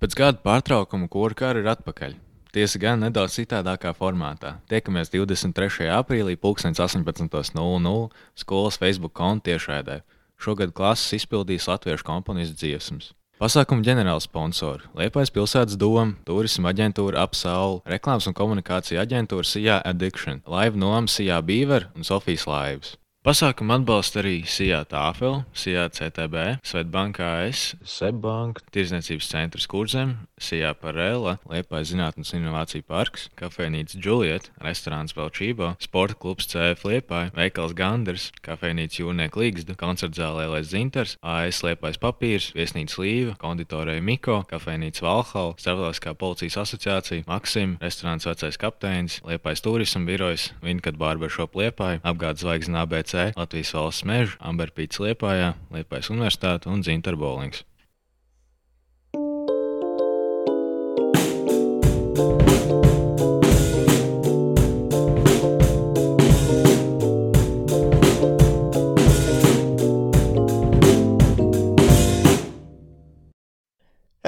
Pēc gada pārtraukuma kurkara ir atpakaļ. Tiesa gan nedaudz citādākā formātā. Tiekamies 23. aprīlī 18.00 skolas Facebook konta tiešraidē. Šogad klases izpildīs latviešu komponistu dziesmas. Pasākuma ģenerāla sponsori - Liepais pilsētas doma, turisma aģentūra Apsaule, reklāmas un komunikācija aģentūra Sijā Addiction, Live Noma Sijā Beaver un Sofijas Laivas. Pasākumu atbalsta arī Sijā Tāfel, Sijā CTB, Svetbanka AS, Sebbanka, Tirzniecības centrs Kurzem, Sijā Parela, Liepais Zinātnes un Inovāciju parks, kafejnīca Juliet, restorāns Velčībo, sporta klubs CF Liepai, veikals Ganders, kafejnīca Jūrnieku Līgzda, koncertzālē Lēs Zinters, AS Liepais papīrs, viesnīca Līva, konditorēja Miko, kafejnīca Valhalla, Starptautiskā policijas asociācija, Maksim, restorāns Vecais kapteinis, Liepais turisma birojs, Vinkat Barbershop Liepai, apgādes zvaigznes ABC, Latvijas valsts meža, Amberpīts Liepājā, Liepais Universitāte un Zintar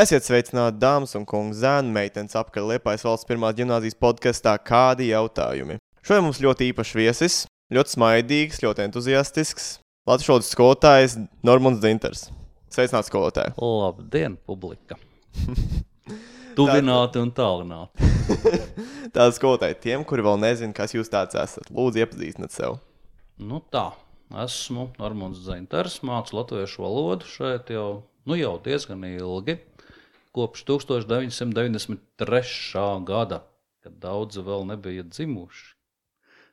Esiet sveicināti, dāmas un kungi, zēni, meitenes, apkārt Liepājas valsts pirmās gimnāzijas podkastā Kādi jautājumi? Šodien mums ļoti īpašs viesis, ļoti smaidīgs, ļoti entuziastisks. Latvijas valodas skolotājs Normons Zinters. Sveicināts, skolotāji! Labdien, publika! Tuvināti un tālināti. Tāda skolotāja tiem, kuri vēl nezina, kas jūs tāds esat. Lūdzu, iepazīstiniet sevi. Nu tā, esmu Normons Zinters, mācu latviešu valodu šeit jau, nu jau diezgan ilgi. Kopš 1993. gada, kad daudzi vēl nebija dzimuši.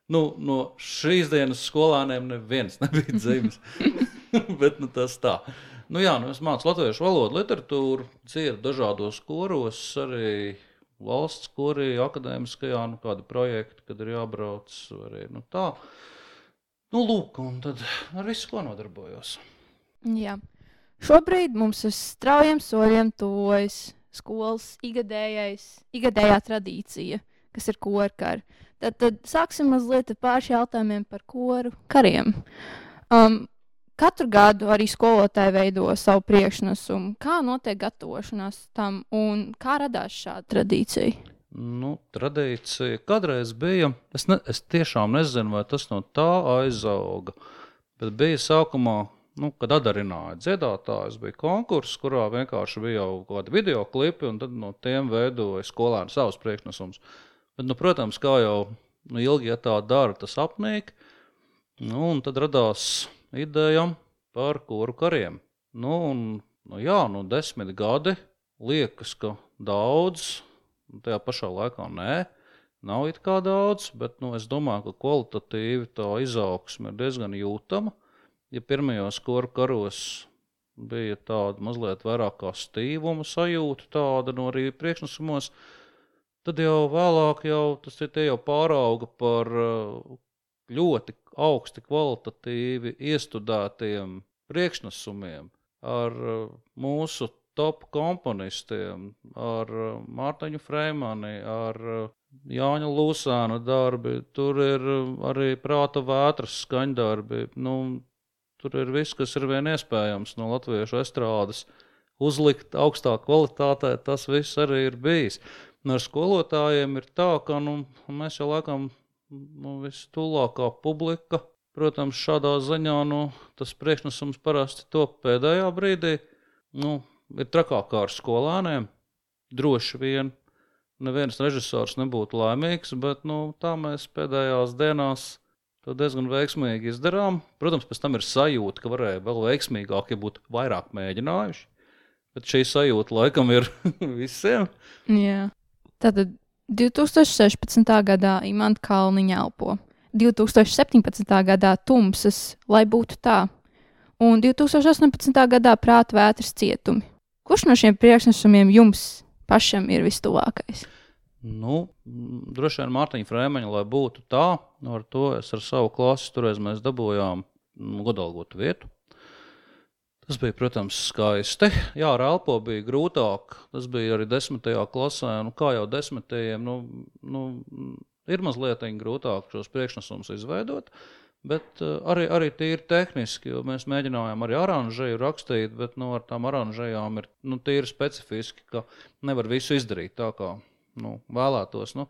Nu, no šīs dienas skolāniem neviens nebija dzimis. Bet nu, tas tā. Nu, jā, nu, es mācu latviešu valodu, literatūru, dziedu dažādos koros, arī valsts korī, akadēmiskajā, nu, kāda projekta, kad ir jābrauc. Arī, nu, tā. Nu, lūk, un tad ar visu, ko nodarbojos. Jā. Šobrīd mums uz straujiem soļiem tuvojas skolas ikgadējā tradīcija, kas ir korkara. Tad, tad sāksim mazliet ar pāris jautājumiem par koru kariem. Um, katru gadu arī skolotāji veido savu priekšnesumu. Kā notiek gatavošanās tam un kā radās šāda tradīcija? Nu, tradīcija kādreiz bija. Es, ne, es tiešām nezinu, vai tas no tā aizauga. Bet bija sākumā, nu, kad atdarināja dziedātājus, bija konkurss, kurā vienkārši bija jau kaut kādi video klipi, un no tiem veidoja skolēni savus priekšnesumus. Bet, nu, protams, kā jau nu, ilgi ja tā dara, tas apnīk. Nu, tad radās ideja par kuru kariem. Nu, un, nu, jā, nu, desmit gadi liekas, ka daudz, tajā pašā laikā nē. Nav it kā daudz, bet nu, es domāju, ka kvalitatīvi tā izaugsme ir diezgan jūtama. Ja pirmajos koru karos bija tāda mazliet vairāk kā stīvuma sajūta, tāda no arī priekšnesumos, tad jau vēlāk jau tas ir tie jau pārauga par uh, ļoti augsti kvalitatīvi iestudētiem priekšnesumiem ar uh, mūsu top komponistiem, ar uh, Mārtiņu Freimani, ar Jāņa Lūsāna darbi. Tur ir arī prāta vētras skaņdarbi. Nu, tur ir viss, kas ir vien iespējams no latviešu estrādes. Uzlikt augstā kvalitātē, tas viss arī ir bijis. Un ar skolotājiem ir tā, ka nu, mēs jau laikam nu, vistulākā publika. Protams, šādā ziņā nu, tas priekšnesums parasti top pēdējā brīdī. Nu, ir trakāk kā ar skolēniem. Droši vien neviens režisors nebūtu laimīgs, bet nu, tā mēs pēdējās dienās to diezgan veiksmīgi izdarām. Protams, pēc tam ir sajūta, ka varēja vēl veiksmīgāk, ja būtu vairāk mēģinājuši. Bet šī sajūta laikam ir visiem. Jā. Tātad 2016. gadā Imants Kalniņa elpo, 2017. gadā Tumsas, lai būtu tā, un 2018. gadā Prāta vētras cietumi. Kurš no šiem priekšnesumiem jums pašam ir vistuvākais? Nu, droši vien Mārtiņa Frēmeņa, lai būtu tā, nu, ar to es ar savu klasi toreiz mēs dabūjām mm, godalgotu vietu. Tas bija, protams, skaisti. Jā, ar elpo bija grūtāk. Tas bija arī desmitajā klasē. Nu, kā jau desmitajiem, nu, nu, ir mazliet grūtāk šos priekšnesumus izveidot. Bet uh, arī, arī tīri tehniski, jo mēs mēģinājām arī oranžēju rakstīt, bet nu, ar tām oranžējām ir nu, tīri specifiski, ka nevar visu izdarīt tā, kā nu, vēlētos. Nu,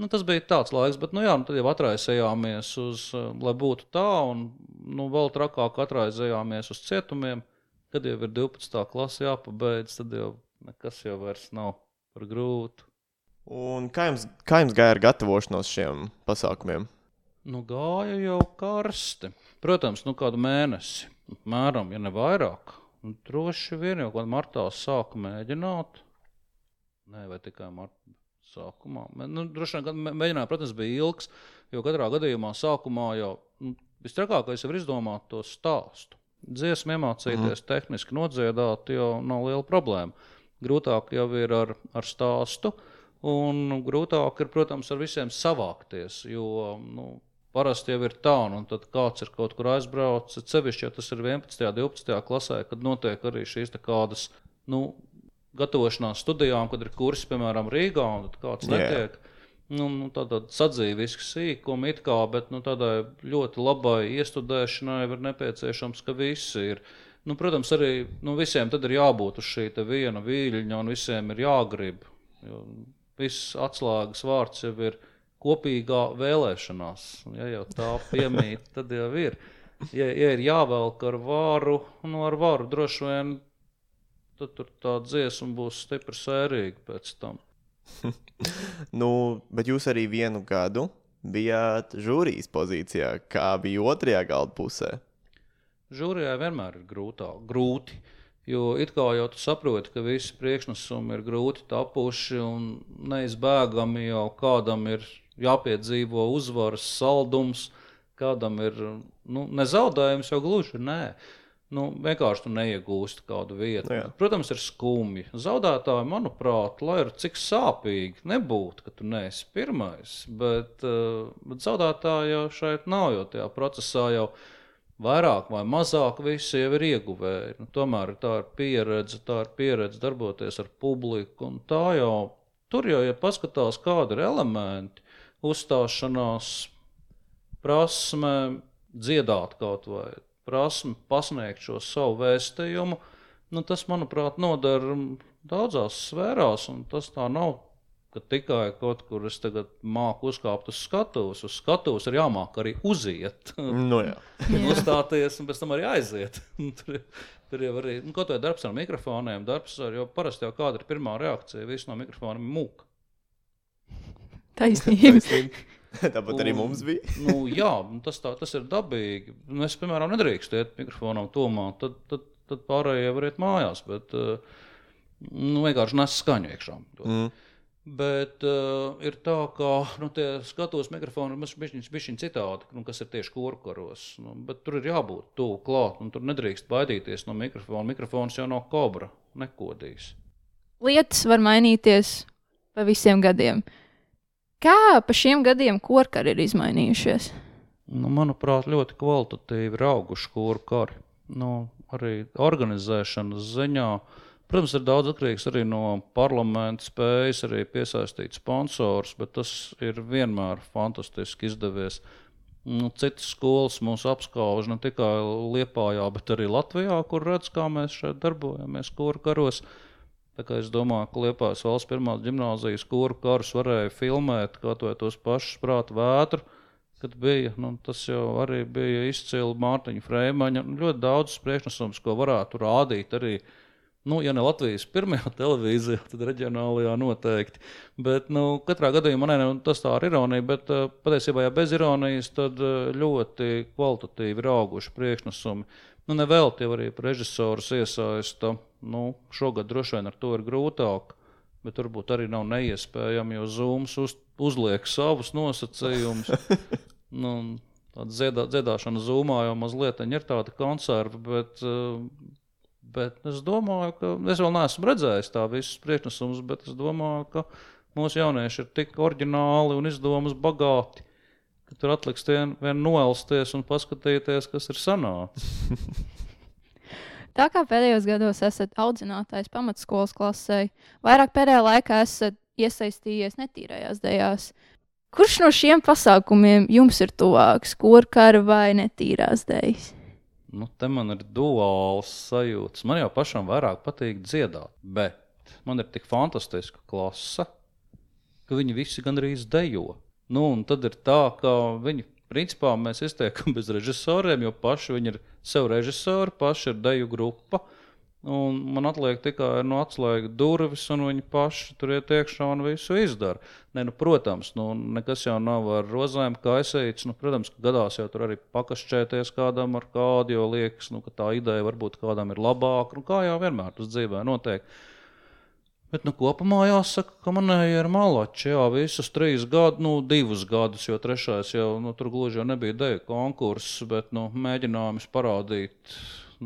nu, tas bija tāds laiks, bet nu, jā, nu, tad jau atraisījāmies uz, uh, lai būtu tā, un nu, vēl trakāk atraisījāmies uz cietumiem. Kad jau ir 12. klase jāpabeidz, tad jau nekas jau vairs nav par grūtu. Un kā jums, kā jums gāja ar gatavošanos šiem pasākumiem? Nu, gāja jau karsti. Protams, nu kādu mēnesi, apmēram, ja ne vairāk. Un droši vien jau kādā martā sāku mēģināt. Nē, vai tikai martā sākumā. Nu, droši vien, kad mēģināju, protams, bija ilgs, jo katrā gadījumā sākumā jau nu, vistrakākais ir izdomāt to stāstu. Dziesmu iemācīties, mm. tehniski nodziedāt, jau nav liela problēma. Grūtāk jau ir ar, ar stāstu, un grūtāk ir, protams, ar visiem savākties. Jo, nu, Parasti jau ir tā, un tad kāds ir kaut kur aizbraucis. Cevišķi, ja tas ir 11. un 12. klasē, kad notiek arī šīs kādas nu, gatavošanās studijām, kad ir kursi, piemēram, Rīgā, un kāds yeah. netiek. Nu, nu, tāda sadzīviska sīkuma, it kā, bet nu, tādai ļoti labai iestudēšanai ir nepieciešams, ka visi ir. Nu, protams, arī nu, visiem ir jābūt uz šī viena viļņa, un visiem ir jāgrib. Viss atslēgas vārds jau ir kopīgā vēlēšanās. Ja jau tā piemīt, tad jau ir. Ja, ja ir jāvelk ar varu, nu ar varu droši vien tad tur tā dziesma būs stipri sērīga pēc tam. nu, bet jūs arī vienu gadu bijāt žūrijas pozīcijā, kā bija otrajā galda pusē. Žūrijai vienmēr ir grūtāk, grūti. Jo it kā jau tu saproti, ka visi priekšnesumi ir grūti tapuši un neizbēgami jau kādam ir jāpiedzīvo uzvaras saldums, kādam ir nu, nezaudējums, jau gluži nē. Nu, vienkārši tu neiegūsti kādu vietu. Jā. Protams, ir skumji. Zaudētāji, manuprāt, lai arī cik sāpīgi nebūtu, ka tu neesi pirmais, bet, uh, bet zaudētāji jau šeit nav, jo tajā procesā jau vairāk vai mazāk visi jau ir ieguvēji. Nu, tomēr tā ir pieredze, tā ir pieredze darboties ar publiku. Tā jau tur jau, ja paskatās, kādi ir elementi, uzstāšanās, prasme dziedāt kaut vai prasme pasniegt šo savu vēstījumu, nu, tas, manuprāt, noder daudzās sfērās, un tas tā nav. Ka tikai kaut kur es tagad māku uzkāpt uz skatuves. Uz skatuves ir jāmāk arī uziet. Nu, jā. Uzstāties un pēc tam arī aiziet. tur, tur jau arī nu, kaut kāda darbs ar mikrofoniem, darbs ar, jo parasti jau kāda ir pirmā reakcija, viss no mikrofoniem mūka. Taisnība. Tāpat un, arī mums bija. nu, jā, tas, tā, tas ir dabīgi. Nu, es, piemēram, nedrīkstu iet mikrofonam tomā, tad, tad, tad pārējie var iet mājās, bet uh, nu, vienkārši nes skaņu iekšā. Mm. Bet uh, ir tā, ka nu, tie skatos mikrofoni ir bijuši citādi, nu, kas ir tieši korporos. Nu, bet tur ir jābūt tuvu klāt, un tur nedrīkst baidīties no mikrofona. Mikrofons jau nav kobra, nekodīs. Lietas var mainīties pa visiem gadiem. Uh, Kā pa šiem gadiem korkari ir izmainījušies? Nu, manuprāt, ļoti kvalitatīvi ir auguši korkari. Nu, arī organizēšanas ziņā. Protams, ir daudz atkarīgs arī no parlamenta spējas, arī piesaistīt sponsors, bet tas ir vienmēr fantastiski izdevies. Nu, citas skolas mūs apskauž ne tikai Lietpājā, bet arī Latvijā, kur redz, kā mēs šeit darbojamies, kur karos. Uh, Es domāju, ka Liepājas valsts pirmās gimnāzijas kuru karus varēja filmēt, kā to tos pašus prātu vētru. Kad bija, nu, tas jau arī bija izcili Mārtiņa Freimaņa. Ļoti daudz priekšnesums, ko varētu rādīt arī. Nu, ja ne Latvijas pirmajā televīzijā, tad reģionālajā noteikti. Bet, nu, katrā gadījumā ne, nu, tas tā ir ironija, bet uh, patiesībā, ja bez ironijas, tad uh, ļoti kvalitatīvi ir auguši priekšnesumi. Nu, Nevelti jau arī režisors iesaista. Nu, šogad droši vien ar to ir grūtāk, bet varbūt arī nav neiespējami, jo Zooms uz, uzliek savus nosacījumus. nu, Tāda dziedā, dziedāšana zūmā jau mazliet ir tāda konserva, bet, bet es domāju, ka es vēl neesmu redzējis tā visus priekšnesumus, bet es domāju, ka mūsu jaunieši ir tik oriģināli un izdomas bagāti ka tur atliks vien noelsties un paskatīties, kas ir sanācis. Tā kā pēdējos gados esat audzinātājs pamatskolas klasē, vairāk pēdējā laikā esat iesaistījies netīrajās dejās. Kurš no šiem pasākumiem jums ir tuvāks? Korkara vai netīrās dēļas? Nu, te man ir duāls sajūtas. Man jau pašam vairāk patīk dziedāt, bet man ir tik fantastiska klase, ka viņi visi gandrīz dejo. Nu, un tad ir tā, ka viņi principā mēs iztiekam bez režisoriem, jo paši viņi ir sev režisori, paši ir deju grupa. Un man atliek tikai no atslēgas durvis, un viņi paši tur iet iekšā un visu izdara. Ne, nu, protams, nu, nekas jau nav ar rozēm kaisīts. Nu, protams, ka gadās jau tur arī pakašķēties kādam ar kādu, jo liekas, nu, ka tā ideja varbūt kādam ir labāka. Nu, kā jau vienmēr tas dzīvē notiek. Bet nu, kopumā jāsaka, ka manēji ir malači. Jā, visus trīs gadus, nu, divus gadus, jo trešais jau nu, tur gluži jau nebija deju konkurss, bet nu, mēģinājums parādīt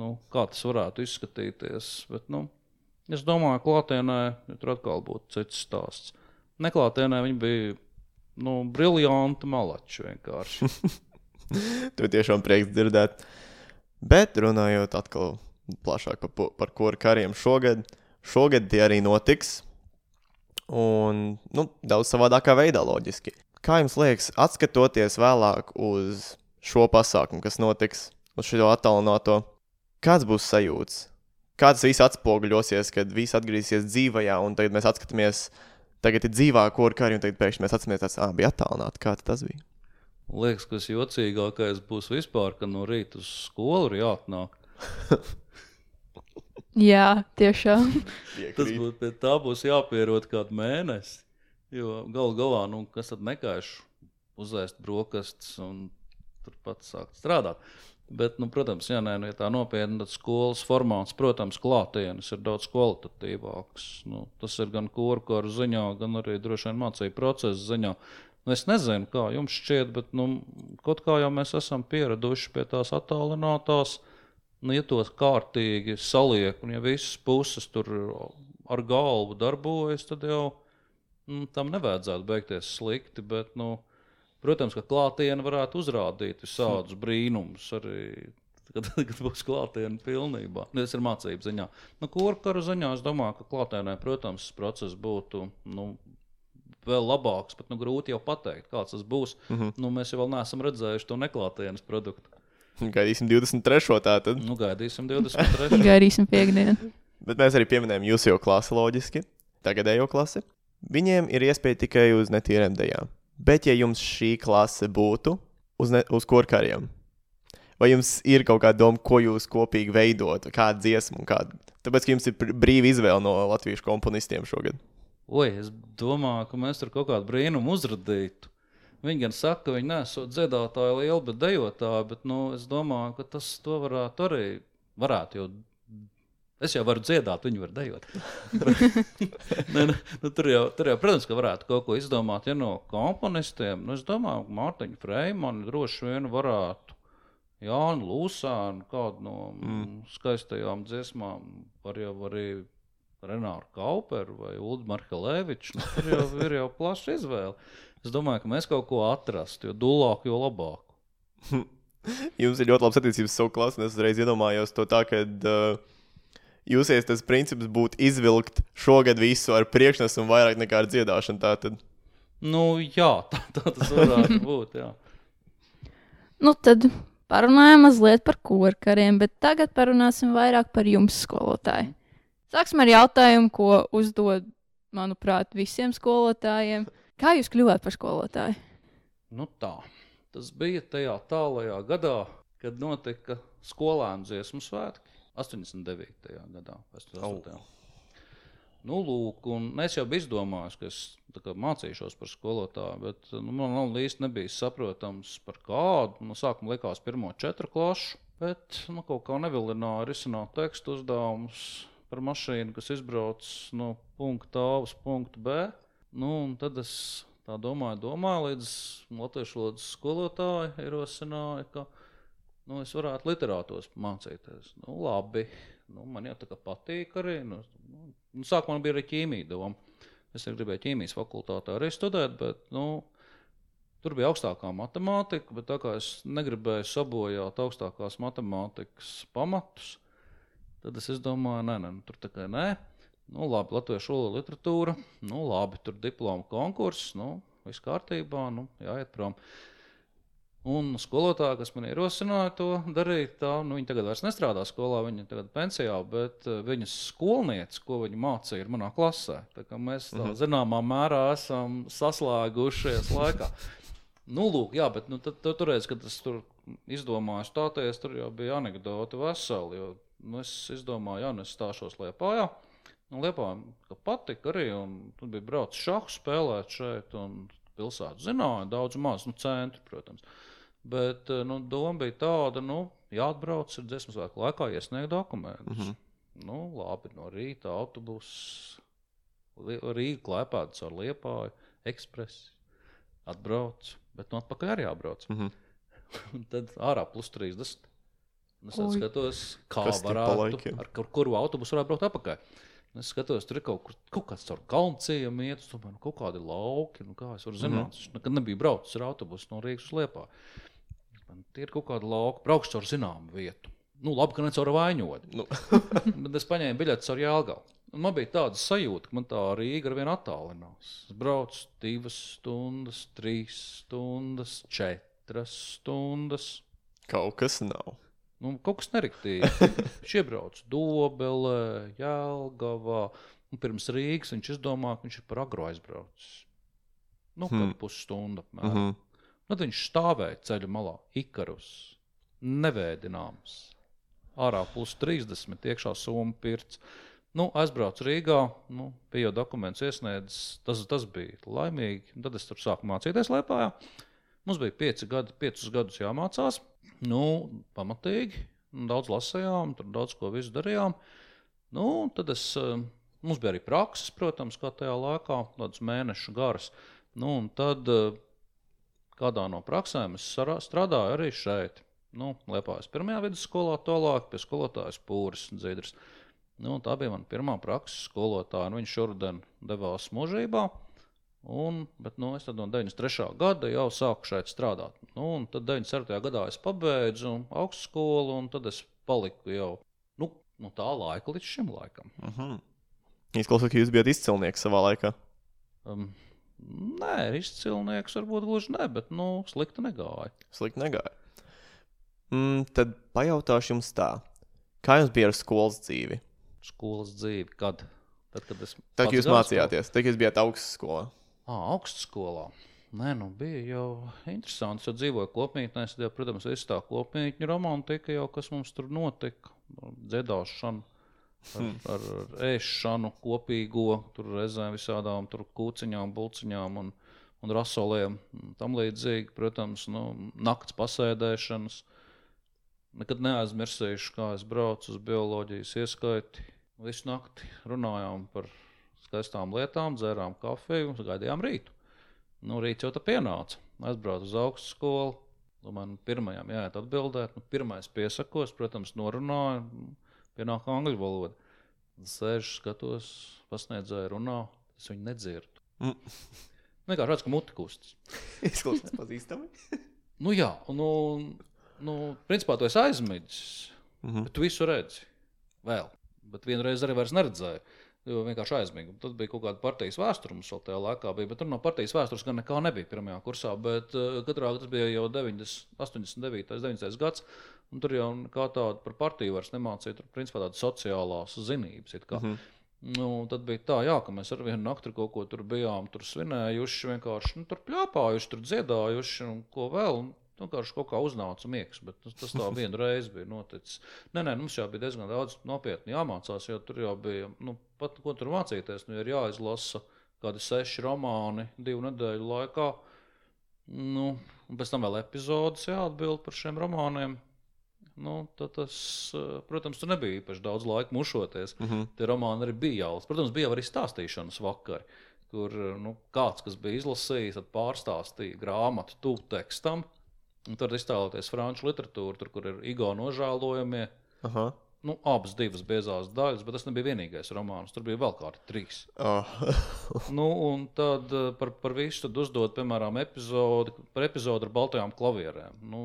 nu, kā tas varētu izskatīties. Bet, nu, es domāju, ka klātienē ja tur atkal būtu cits stāsts. Neklātienē viņi bija nu, briljanti malači vienkārši. to tiešām prieks dzirdēt. Bet runājot atkal plašāk par, par kuru kariem šogad, šogad tie arī notiks. Un nu, daudz savādākā veidā, loģiski. Kā jums liekas, atskatoties vēlāk uz šo pasākumu, kas notiks, uz šo attālināto Kāds būs sajūts? Kāds viss atspoguļosies, kad viss atgriezīsies dzīvē, un tagad mēs atskatāmies, tagad ir dzīvā korkari, un tagad pēkšņi mēs atceramies, tas bija attālināti. Kā tas bija? Liekas, kas jocīgākais būs vispār, ka no rīta uz skolu ir jāatnāk. Jā, tiešām. Tas būs, pie tā būs jāpierod kādu mēnesi. Jo galu galā, nu, kas tad nekaiš uzēst brokastis un turpat sākt strādāt. Bet, nu, protams, jā, nē, nu, ja tā nopietni, tad skolas formāts, protams, klātienes ir daudz kvalitatīvāks. Nu, tas ir gan korporu ziņā, gan arī droši vien mācību procesa ziņā. Nu, es nezinu, kā jums šķiet, bet nu, kaut kā jau mēs esam pieraduši pie tās attālinātās. Nu, ja tos kārtīgi saliek, un ja visas puses tur ar galvu darbojas, tad jau nu, tam nevajadzētu beigties slikti. Bet, nu, Protams, ka klātienē varētu uzrādīt visādus brīnumus. Arī kad, kad būs klātienē pilnībā. Nu, tas ir mācību ziņā. Nu, Kurkara ziņā es domāju, ka klātienē, protams, process būtu nu, vēl labāks, bet nu, grūti jau pateikt, kāds tas būs. Mm -hmm. nu, mēs jau neesam redzējuši to neklātienes produktu. Gaidīsim 23. tātad. Nu, gaidīsim 23. gaidīsim piekdienu. Bet mēs arī pieminējam jūsu jau klasi loģiski, tagadējo klasi. Viņiem ir iespēja tikai uz netīriem dejām. Bet, ja jums šī klase būtu uz, ne, uz korkariem, vai jums ir kaut kāda doma, ko jūs kopīgi veidot, kādu dziesmu, kādu? Tāpēc, ka jums ir brīva izvēle no latviešu komponistiem šogad. Oi, es domāju, ka mēs tur kaut kādu brīnumu uzradītu. Viņi gan saka, ka viņi nesot dziedātāji lieli, bet dejotāji, bet nu, es domāju, ka tas varētu arī varētu jau Es jau varu dziedāt, viņi var dejot. ne, ne, nu, tur, jau, tur jau, protams, ka varētu kaut ko izdomāt ja, no komponistiem. Nu, es domāju, ka Mārtiņa Freimana droši vien varētu. Jānis Lūsāns, kādu no mm. skaistajām dziesmām, var jau arī Renāru Kauperu vai Ulu Markelēviču. Nu, tur jau ir jau plaša izvēle. Es domāju, ka mēs kaut ko atrastu, jo dūlāku, jo labāku. Jums ir ļoti labs attiecības ar savu klasi, un es uzreiz iedomājos to tā, ka uh, jūsies tas princips būtu izvilkt šogad visu ar priekšnesumu vairāk nekā ar dziedāšanu. Tātad. Nu, jā, tā, tā tas varētu būt. Jā. nu, tad parunājām mazliet par korkariem, bet tagad parunāsim vairāk par jums, skolotāji. Sāksim ar jautājumu, ko uzdod, manuprāt, visiem skolotājiem. Kā jūs kļuvāt par skolotāju? Nu tā, tas bija tajā tālajā gadā, kad notika skolēnu dziesmu svētki. 89. gadā. 88. Oh. Nu, lūk, es jau biju izdomājis, ka es kā, mācīšos par skolotāju, bet nu, man īsti nebija saprotams, par kādu. No sākuma likās pirmo četru klašu, bet nu, kaut kā nevilināja risināt tekstu uzdevumus par mašīnu, kas izbrauc no punkta A uz punktu B. Nu, tad es tā domāju, domāju līdz latviešu valodas skolotāji ierosināja, ka nu, es varētu literātos mācīties. Nu, labi, nu, man jau tā kā patīk arī. Nu, nu, sākumā bija arī ķīmija doma. Es gribēju ķīmijas fakultātē arī studēt, bet nu, tur bija augstākā matemātika. Bet tā kā es negribēju sabojāt augstākās matemātikas pamatus, tad es domāju, nē, nē nu, tur tā kā nē. Nu, labi, latviešu valoda, literatūra, nu, labi, tur diplomu konkurss. Nu, viss kārtībā, nu, jāiet prom. Un skolotāja, kas man ierosināja to darīt, tā, nu, viņa tagad vairs nestrādā skolā, viņa tagad pensijā, bet uh, viņas skolniece, ko viņa mācīja, ir manā klasē. Tā kā mēs tā, Mhm. zināmā mērā esam saslēgušies laikā. Nu, lūk, jā, bet nu, tad, tad, toreiz, kad es tur izdomāju stāties, tur jau bija anekdote veseli. Nu, es izdomāju, jā, nu, es stāšos Liepājā. Nu, Liepājā ka patika arī, un tur bija braucis šahu spēlēt šeit, un pilsētu zināja, daudz maz, nu, centru, protams. Bet eh, nu, doma bija tāda, nu, jāatbrauc ar dziesmu svētku laikā, iesniegt dokumentus. Mm. -hmm. Nu, labi, no rīta autobuss, Rīga klēpēta caur Liepāju, ekspresi, atbrauc, bet no atpakaļ arī jābrauc. Mhm. Un tad ārā plus 30. Es skatos, kā Kas varētu, ar kur, kuru autobusu varētu braukt atpakaļ. Un Es skatos, tur ir kaut, kur, kaut kāds caur kalnciem, iet, uz tomēr, nu, kaut kādi lauki. Nu, kā es varu zināt, es nekad nebiju braucis ar autobusu no Rīgas uz Liepā. Man Tie ir kaut kādi lauki, braukšu caur zināmu vietu. Nu, labi, ka ne caur vaņodu. Nu. Bet es paņēmu biļeti caur Jālgavu. Man bija tāda sajūta, ka man tā Rīga ar vienu attālinās. Es braucu divas stundas, trīs stundas, četras stundas. Kaut kas nav. Nu, kaut kas neriktīgi. Viņš iebrauc Dobelē, Jālgavā. Un pirms Rīgas viņš izdomāja, ka viņš ir par agro aizbraucis. Nu, Hmm. hmm. pusstunda apmēram. Mhm. Mm -hmm. Tad viņš stāvēja ceļa malā, Ikarus, nevēdināms. Ārā plus 30, iekšā summa pirts. Nu, aizbraucu Rīgā, nu, bija jau dokuments iesniedzis. Tas, tas bija laimīgi. Tad es tur sāku mācīties Lietpā. Mums bija pieci gadi, piecus gadus jāmācās. Nu, pamatīgi. Daudz lasījām, tur daudz ko darījām. Nu, tad es, eh, mums bija arī prakses, protams, kā tajā laikā, tādas mēnešu garas. Nu, tad eh, kādā no praksēm es strādāju arī šeit. Nu, Liepājas pirmajā vidusskolā, tālāk pie skolotājas Pūras Dzīdras. Nu, tā bija mana pirmā prakses skolotāja. Nu, viņš šodien devās mūžībā. Un, bet nu, es tad no 93. gada jau sāku šeit strādāt. Nu, un tad 97. gadā es pabeidzu augstskolu, un tad es paliku jau nu, no tā laika līdz šim laikam. Mhm. Izklausās, ka jūs bijat izcilnieks savā laikā. Um, nē, izcilnieks varbūt gluži ne, bet nu, slikti negāja. Slikti negāja. Mm, tad pajautāšu jums tā. Kā jums bija ar skolas dzīvi? Skolas dzīve, kad? Tad, kad es Tad, kad jūs mācījāties, tad, kad jūs bijāt augstskolā. Ah, augstskolā. Nē, nu bija jau interesanti. Es dzīvoju kopmītnē, tad, protams, viss tā kopmītņu romantika, jau kas mums tur notika. Dziedāšana, ar, ar, ar ēšanu kopīgo, tur reizēm visādām tur kūciņām, bulciņām un, un rasoliem. un Tam līdzīgi, protams, nu, nakts pasēdēšanas. Nekad neaizmirsīšu, kā es braucu uz bioloģijas ieskaiti. Visu nakti runājām par skaistām lietām, dzērām kafiju un gaidījām rītu. Nu, rīts jau tā pienāca. Aizbraucu uz augstu skolu. Domāju, nu, pirmajam jāiet atbildēt. Nu, pirmais piesakos, protams, norunāju. Pienāk angļu valoda. Sēžu, skatos, pasniedzēju, runā. Es viņu nedzirdu. Mm. Vienkārši redzu, ka muti kustas. Izklausās pazīstami. Nu, jā, nu, nu, principā tu esi aizmidzis. Mhm. Bet tu visu redzi. Vēl. Bet vienreiz arī vairs neredzēju. Vienkārši aizmigu. Tad bija kaut kāda partijas vēsture, mums vēl tajā laikā bija. Bet tur no partijas vēstures gan nekā nebija pirmajā kursā. Bet uh, katrā tas bija jau 90, 89, 90 gads. Un tur jau kā tāda par partiju vairs nemācīja. Tur principā tādas sociālās zinības. kā. Mhm. Nu, tad bija tā, jā, ka mēs ar vienu nakti kaut ko tur bijām, tur svinējuši, vienkārši nu, tur plāpājuši, tur dziedājuši un ko vēl. Un vienkārši kaut kā uznāca miegs, bet tas, tas tā vienu reizi bija noticis. Nē, nē, mums jau bija diezgan daudz nopietni jāmācās, jo tur jau bija, nu, pat ko tur mācīties, nu, ir jāizlasa kādi seši romāni divu nedēļu laikā. Nu, un pēc tam vēl epizodes jāatbild par šiem romāniem. Nu, tad tas, eh, protams, tur nebija īpaši daudz laika mušoties. Mhm. Tie romāni arī bija jālas. Protams, bija arī stāstīšanas vakari, kur nu, kāds, kas bija izlasījis, tad pārstāstīja grāmatu tuvu tekstam. Un Tur iztēloties franču literatūru, tur, kur ir ego nožēlojamie. Aha. Nu, abas divas biezās daļas, bet tas nebija vienīgais romāns. Tur bija vēl kādi trīs. Oh. Nu, un tad eh, par, par visu tad uzdot, piemēram, epizodi, par epizodi ar baltajām klavierēm. Nu,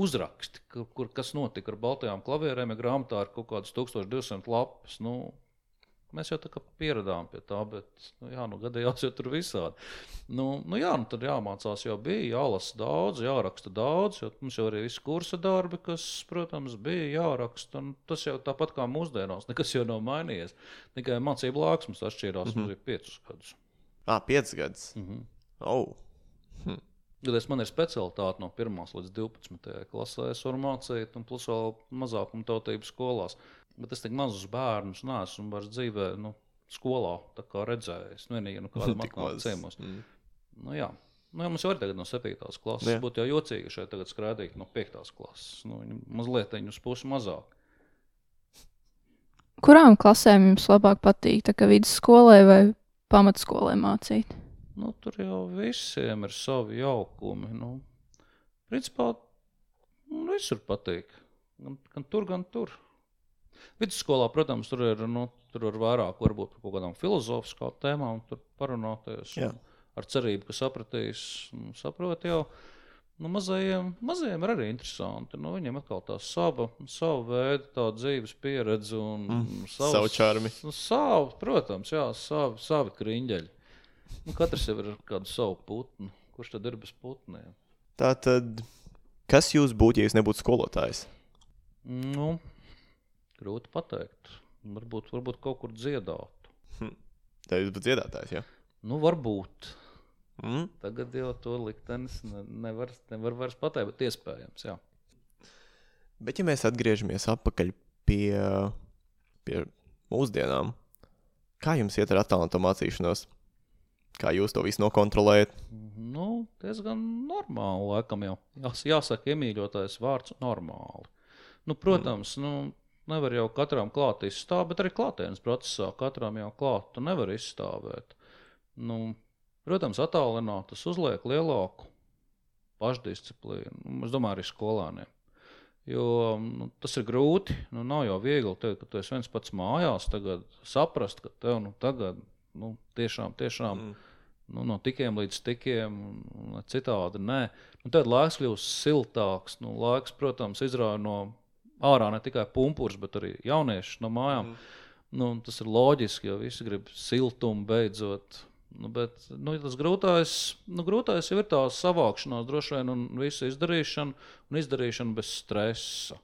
uzraksti, kur, kur kas notika ar baltajām klavierēm, ja grāmatā ir kaut kādas 1200 lapas. Nu, mēs jau tā kā pieradām pie tā, bet nu, jā, nu, gadījās jau tur visādi. Nu, nu, jā, nu, tad jāmācās jau bija, jālasa daudz, jāraksta daudz, jo mums jau arī viss kursa darbi, kas, protams, bija jāraksta. Tas jau tāpat kā mūsdienās, nekas jau nav mainījies. Tikai mācību laiks mums atšķīrās, mm -hmm. piecus gadus. Ah, piecas gadus. Mm -hmm. Oh. Gadījumā man ir specialitāte no 1 līdz 12 klasē, es varu mācīt, un plus vēl mazākuma tautību skolās. Bet es tik mazus bērnus neesmu vairs dzīvē, nu, skolā tā kā redzējis. Nu, vienīgi, nu, kāda maz. ciemos. Mm. Nu, jā. Nu, jā, mums jau ir tagad no 7. klases. Jā. Būtu jau jocīgi, šeit tagad skrādīt no 5. klases. Nu, mazliet viņu uz pusi mazāk. Kurām klasēm jums labāk patīk? Tā kā vidusskolē vai pamatskolē mācīt? Nu, tur jau visiem ir savi jaukumi. Nu, principā nu, visur patīk. Gan, gan tur, gan tur. Vidusskolā, protams, tur ir nu, tur ir vairāk varbūt par kaut kādām filozofiskām tēmām, tur parunāties. Ar cerību, ka sapratīs, nu, saprot jau. Nu, mazajiem, mazajiem ir arī interesanti. Nu, viņiem atkal tā sava, sava veida tā dzīves pieredze un Mm, savs- savu čarmi. Nu, savu, protams, jā, savi, savi kriņģeļi. Nu, katrs jau ir ar kādu savu putnu. Kurš tad ir bez putniem? Tā tad, kas jūs būtu, ja jūs nebūtu skolotājs? Nu, grūti pateikt. Varbūt, varbūt kaut kur dziedāt. Tā jūs būtu dziedātājs, jā? Nu, varbūt. Mm? Tagad jau to liktenis ne, nevar, nevar vairs pateikt, bet iespējams. Jā. Bet, ja mēs atgriežamies atpakaļ pie, pie mūsdienām, kā jums iet ar attēlu mācīšanos? Kā jūs to visu nokontrolējat? Nu, diezgan normāli. Laikam jau Jās, jāsaka, iemīļotais vārds - normāli. Nu, protams, mm. nu, nevar jau katram klāt izstāvēt, bet arī klātienes procesā katram jau klāt tu nevar izstāvēt. Nu, protams, attālināt tas uzliek lielāku pašdisciplīnu. Nu, Es domāju, arī skolēniem. Jo nu, tas ir grūti. Nu, nav jau viegli teikt, ka tu esi viens pats mājās, tagad saprast, ka tev nu, tagad nu, tiešām, tiešām Mm. nu, no tikiem līdz tikiem, citādi nē. Nu, tad laiks kļūst siltāks. Nu, laiks, protams, izrāva no ārā ne tikai pumpurs, bet arī jaunieši no mājām. Mm. Nu, tas ir loģiski, jo visi grib siltumu beidzot. Nu, bet nu, tas grūtais, nu, grūtais jau ir tā savākšanās, droši vien, un visu izdarīšanu, un izdarīšanu bez stresa.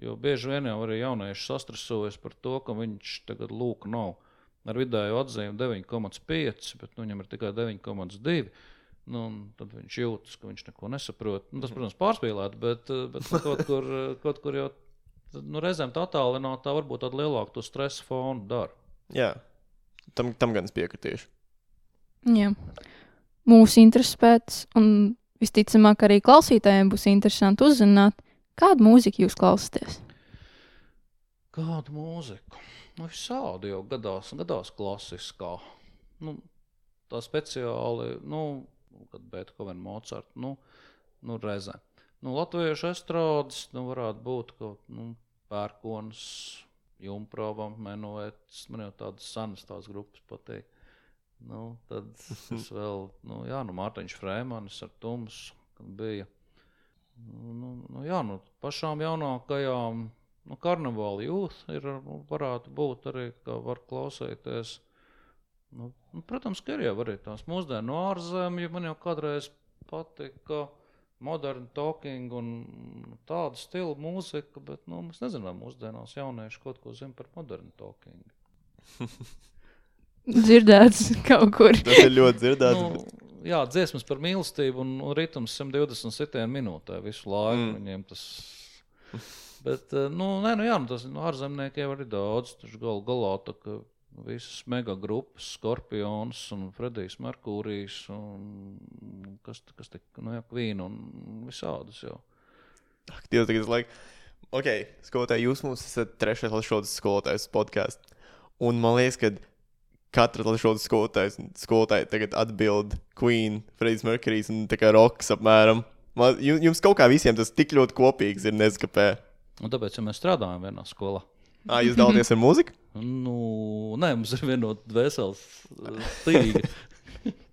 Jo bieži vien jau arī jaunieši sastresojas par to, ka viņš tagad lūk nav ar vidēju atzīmi 9,5, bet nu, viņam ir tikai 9,2. Nu, un tad viņš jūtas, ka viņš neko nesaprot. Nu, tas, protams, pārspīlēti, bet, eh, bet nu, kaut, kur, eh, kaut kur jau nu, reizēm tā attālināta, varbūt tādu lielāku to stresa fonu dara. Jā, tam, tam gan es piekritīšu. Jā. Mūsu intereses pēc, un visticamāk arī klausītājiem būs interesanti uzzināt, kādu mūziku jūs klausāties. Kādu mūziku? Nu, visādi jau gadās, gadās klasiskā. Nu, tā speciāli, nu, kad Beethoven, Mozart, nu, nu reizē. Nu, latviešu estrādes, nu, varētu būt kaut nu, pērkons, jumprāvam, menuets, man jau tādas senas tās grupas patīk. Nu, tad es vēl, nu, jā, nu, Mārtiņš Frēmanis ar Tums, kad bija. Nu, nu, nu, jā, nu, pašām jaunākajām, nu, karnevāla jūs ir, nu, varētu būt arī, kā var klausīties. Nu, nu, protams, ka ir jau arī tās mūsdienu ārzemju, man jau kādreiz patika moderna talking un tāda stila mūzika, bet, nu, mēs nezinām, mūsdienās jaunieši kaut ko zina par modernu talking. Dzirdēts kaut kur. Tas ir ļoti dzirdēts. Nu, jā, dziesmas par mīlestību un, un ritms 127 minūtē visu laiku. Mm. Mm. Viņiem tas. Bet, eh, nu, nē, nu, jā, nu, tas nu, ārzemnieki jau ir daudz. Tur gal, galā tā, ka visas mega grupas, Skorpions un Fredijs Merkūrijs un kas, kas tik, nu, jā, Kvīna un visādas jau. Ak, Dievs, tagad es laiku. Ok, skolotāji, jūs mums esat trešais latviešu skolotājs podkāstā. Un man liekas, ka katra latviešu skolotājs skolotāja tagad atbild Queen, Freddie Mercury un tā kā Roks apmēram. Man, ju- jums kaut kā visiem tas tik ļoti kopīgs ir, nezinu, kāpēc. Un tāpēc ja mēs strādājam vienā skolā. Ah, jūs dalāties ar mūziku? Nu, nē, mums ir vienota dvēseles eh, tīga.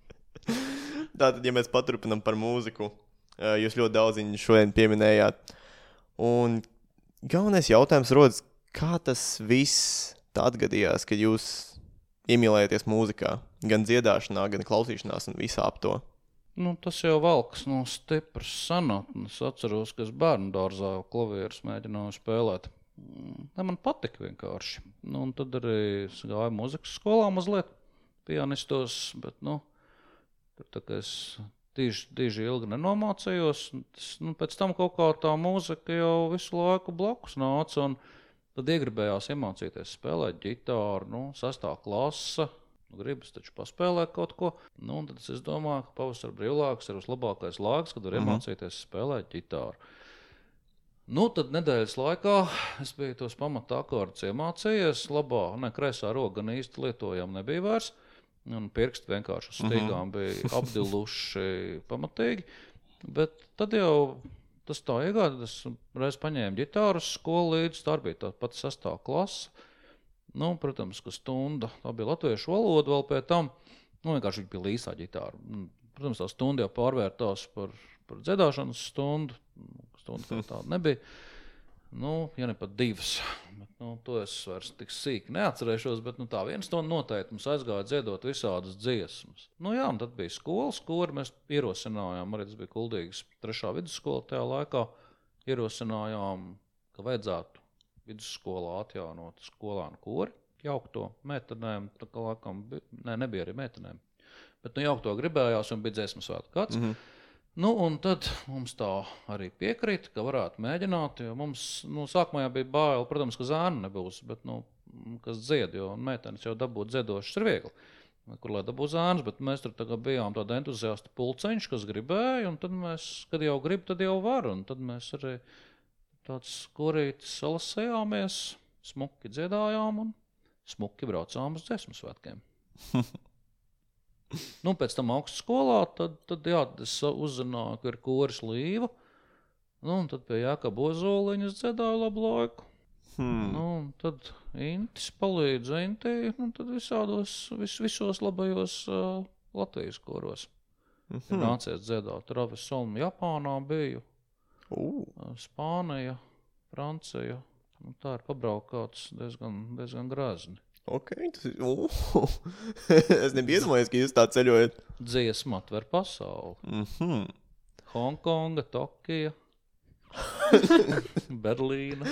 Tātad, ja mēs paturpinām par mūziku, jūs ļoti daudz viņu šodien pieminējāt. Un galvenais jautājums rodas, kā tas viss atgadījās, ka jūs iemīlējāties mūzikā, gan dziedāšanā, gan klausīšanās un visā ap to? Nu, tas jau valks no stipras senatnes. Es atceros, ka es bērnu dārzā jau klavierus mēģināju spēlēt. Mm, Ne, man patika vienkārši. Nu, un tad arī gāju muzikas skolā mazliet pianistos, bet nu, tā kā es tīži, tīži ilgi nenomācījos. Tas, nu, pēc tam kaut kā tā mūzika jau visu laiku blakus nāca. Tad iegribējās iemācīties spēlēt ģitāru, nu, sastāvā klase. Nu, gribas taču paspēlēt kaut ko. Nu, tad es domāju, ka pavasara brīvlaiks ir vislabākais laiks, kad var Mhm. iemācīties spēlēt ģitāru. Nu, tad nedēļas laikā es biju tos pamata akordus iemācījies. Labā, ne kreisā roka gan īsti lietojama nebija vairs. Un pirksti vienkārši uz stīgām bija apdiluši pamatīgi. Bet tad jau tas tā Es reiz paņēmu ģitāru skolu līdzi. Tā bija tā pati sastāvā klase. Nu, protams, ka stunda tā bija latviešu valoda vēl pēc tam. Nu, vienkārši bija līsā ģitāra. Un, Protams, tā stunda jau pārvērtās par, par dziedāšanas stundu. Stunda kā tāda nebija. Nu, ja ne pat divas. Bet, nu, to es vairs tik sīki neatcerēšos. Bet nu, tā viena stunda noteikti mums aizgāja dziedot visādas dziesmas. Nu, jā, tad bija skolas, kur mēs ierosinājām. Arī tas bija kuldīgs trešā vidusskola tajā laikā. Ierosinājām, ka vajadzētu vidusskolā atjaunot skolānu kori. Jaukt to meitenēm, tā kā laikam ne, nebija arī meitenēm. Bet nu, jaukt to gribējās un bija dziesmu svētku gads. Mm. -hmm. Nu, un tad mums tā arī piekrita, ka varētu mēģināt. Mums nu, sākumā bija bail, protams, ka zēna nebūs, bet nu, kas dzied, jo meitenes jau dabūt dziedošas ir viegli. Kur lai dabūtu zēnas, bet mēs tur tagad bijām tādi entuziasti pulceņš, kas gribēja, un tad mēs, kad jau grib, tad jau var. Un tad mēs arī tāds korītis salasējāmies, smuki dziedājām un smuki braucām uz dziesmu svētkiem. Nu, pēc tam augstskolā tad, tad jā, es uzzināju, ka ir koris līva. Nu, un tad pie Jākapa Ozoliņa dziedāju labu laiku. Hmm. Nu, tad Intis palīdz Intī, un tad visādos, vis, visos labajos uh, Latvijas koros. Ir Mhm. nācies dziedāt Ravis Solmu, Japānā biju, Uh, Spānija, Francija. Nu, tā ir pabraukāts diezgan, diezgan grazni. ok, tas ir. Uh. es nebiju iedomājies, ka jūs tā ceļojat. Dziesma atver pasauli. Mm -hmm. Hongkonga, Tokija, Berlīna,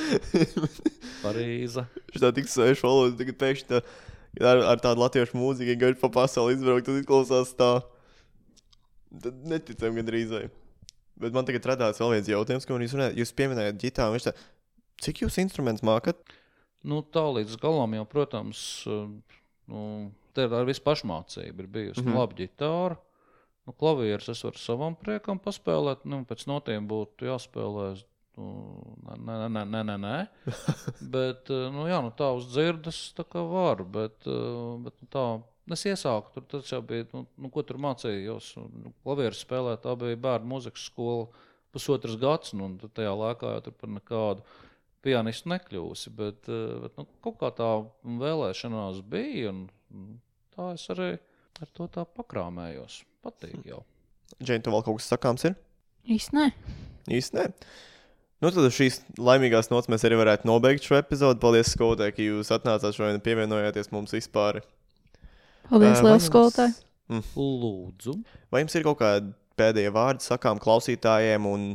Parīze. Tā tik sveša valoda, tagad pēkšņi tā, ar, ar tādu latviešu mūziku, ja gājot pa pasauli izbraukt, tas izklausās tā. Tad neticam gandrīz. vai. Bet man tagad radās vēl viens jautājums, ko jūs runājat. Jūs pieminējat ģitāru. Tā, cik jūs instrumentus mākat? Nu, tā līdz galam jau, protams, uh, nu, te ir arī viss pašmācība. Ir bijusi mm. -hmm. laba ģitāra. Nu, klavierus es varu savam priekam paspēlēt. Nu, pēc notiem būtu jāspēlē. Nu, nē, nē, nē, nē, nē, bet, uh, nu, jā, nu, tā uz dzirdes tā kā var. Bet, uh, bet nu, tā, es iesāku tur, tas jau bija, nu, nu ko tur mācījos. Nu, klavierus spēlēt, tā bija bērnu mūzikas skola pusotras gads. Nu, un tad tajā laikā jau tur par nekādu pianistu nekļūsi. Bet, eh, bet nu, kaut kā tā vēlēšanās bija. Un, tā es arī ar to tā pakrāmējos. Patīk jau. Džēn, tu vēl kaut kas sakāms ir? Īsti nē. Īsti nē. Nu, tad šīs laimīgās nots mēs arī varētu nobeigt šo epizodu. Paldies, skolotāji, ka jūs atnācāt šodien un pievienojāties mums vispār. Paldies, vai liels skolotāji. Lūdzu, Vai jums ir kaut kādi pēdējie vārdi sakām klausītājiem un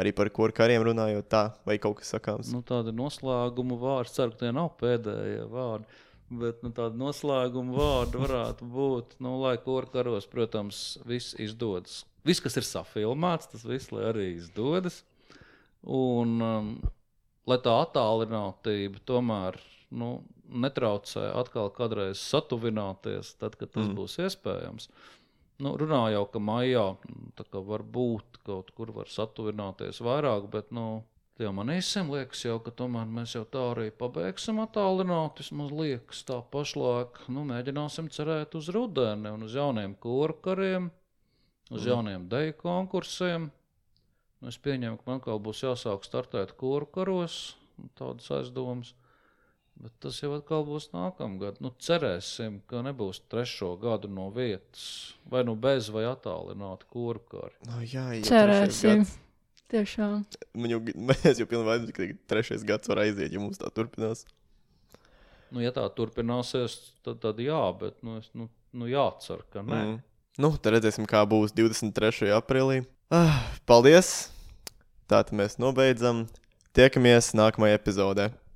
arī par kur kariem runājot tā, vai kaut kas sakāms? nu, tāda noslēguma vārda. Ceru, ka tie nav pēdējie vārdi. Bet nu, tāda noslēguma vārda varētu būt, nu, lai kur karos, protams, viss izdodas. Viss, kas ir safilmēts, tas viss lai arī izdodas. Un um, lai tā attālinātība tomēr nu, netraucē atkal kādreiz satuvināties, tad, kad tas Mm. būs iespējams. Nu, runā jau, ka maijā mm, kā var būt kaut kur var satuvināties vairāk, bet nu, jau man īsim liekas, jau, ka tomēr mēs jau tā arī pabeigsim attālināt. Vismaz liekas, tā pašlaik nu, mēģināsim cerēt uz rudeni un uz jauniem korkariem, uz Mm. jauniem deju konkursiem. Nu, Es pieņemu, ka man atkal būs jāsāk startēt koru karos, un tādas aizdomas. Bet tas jau atkal būs nākamgad. Nu, cerēsim, ka nebūs trešo gadu no vietas, vai nu bez, vai attālināti koru kari. No, jā, ja Cerēsim. Tiešām. Man jau, mēs jau pilnībā zinām, ka trešais gads var aiziet, ja mums tā turpinās. Nu, ja tā turpināsies, tad, tad jā, bet nu, es, nu, nu jācer, ka nē. Mm. Nu, tad redzēsim, kā būs 23. aprīlī. Ah, paldies! Tā tad mēs nobeidzam. Tiekamies nākamajā epizodē.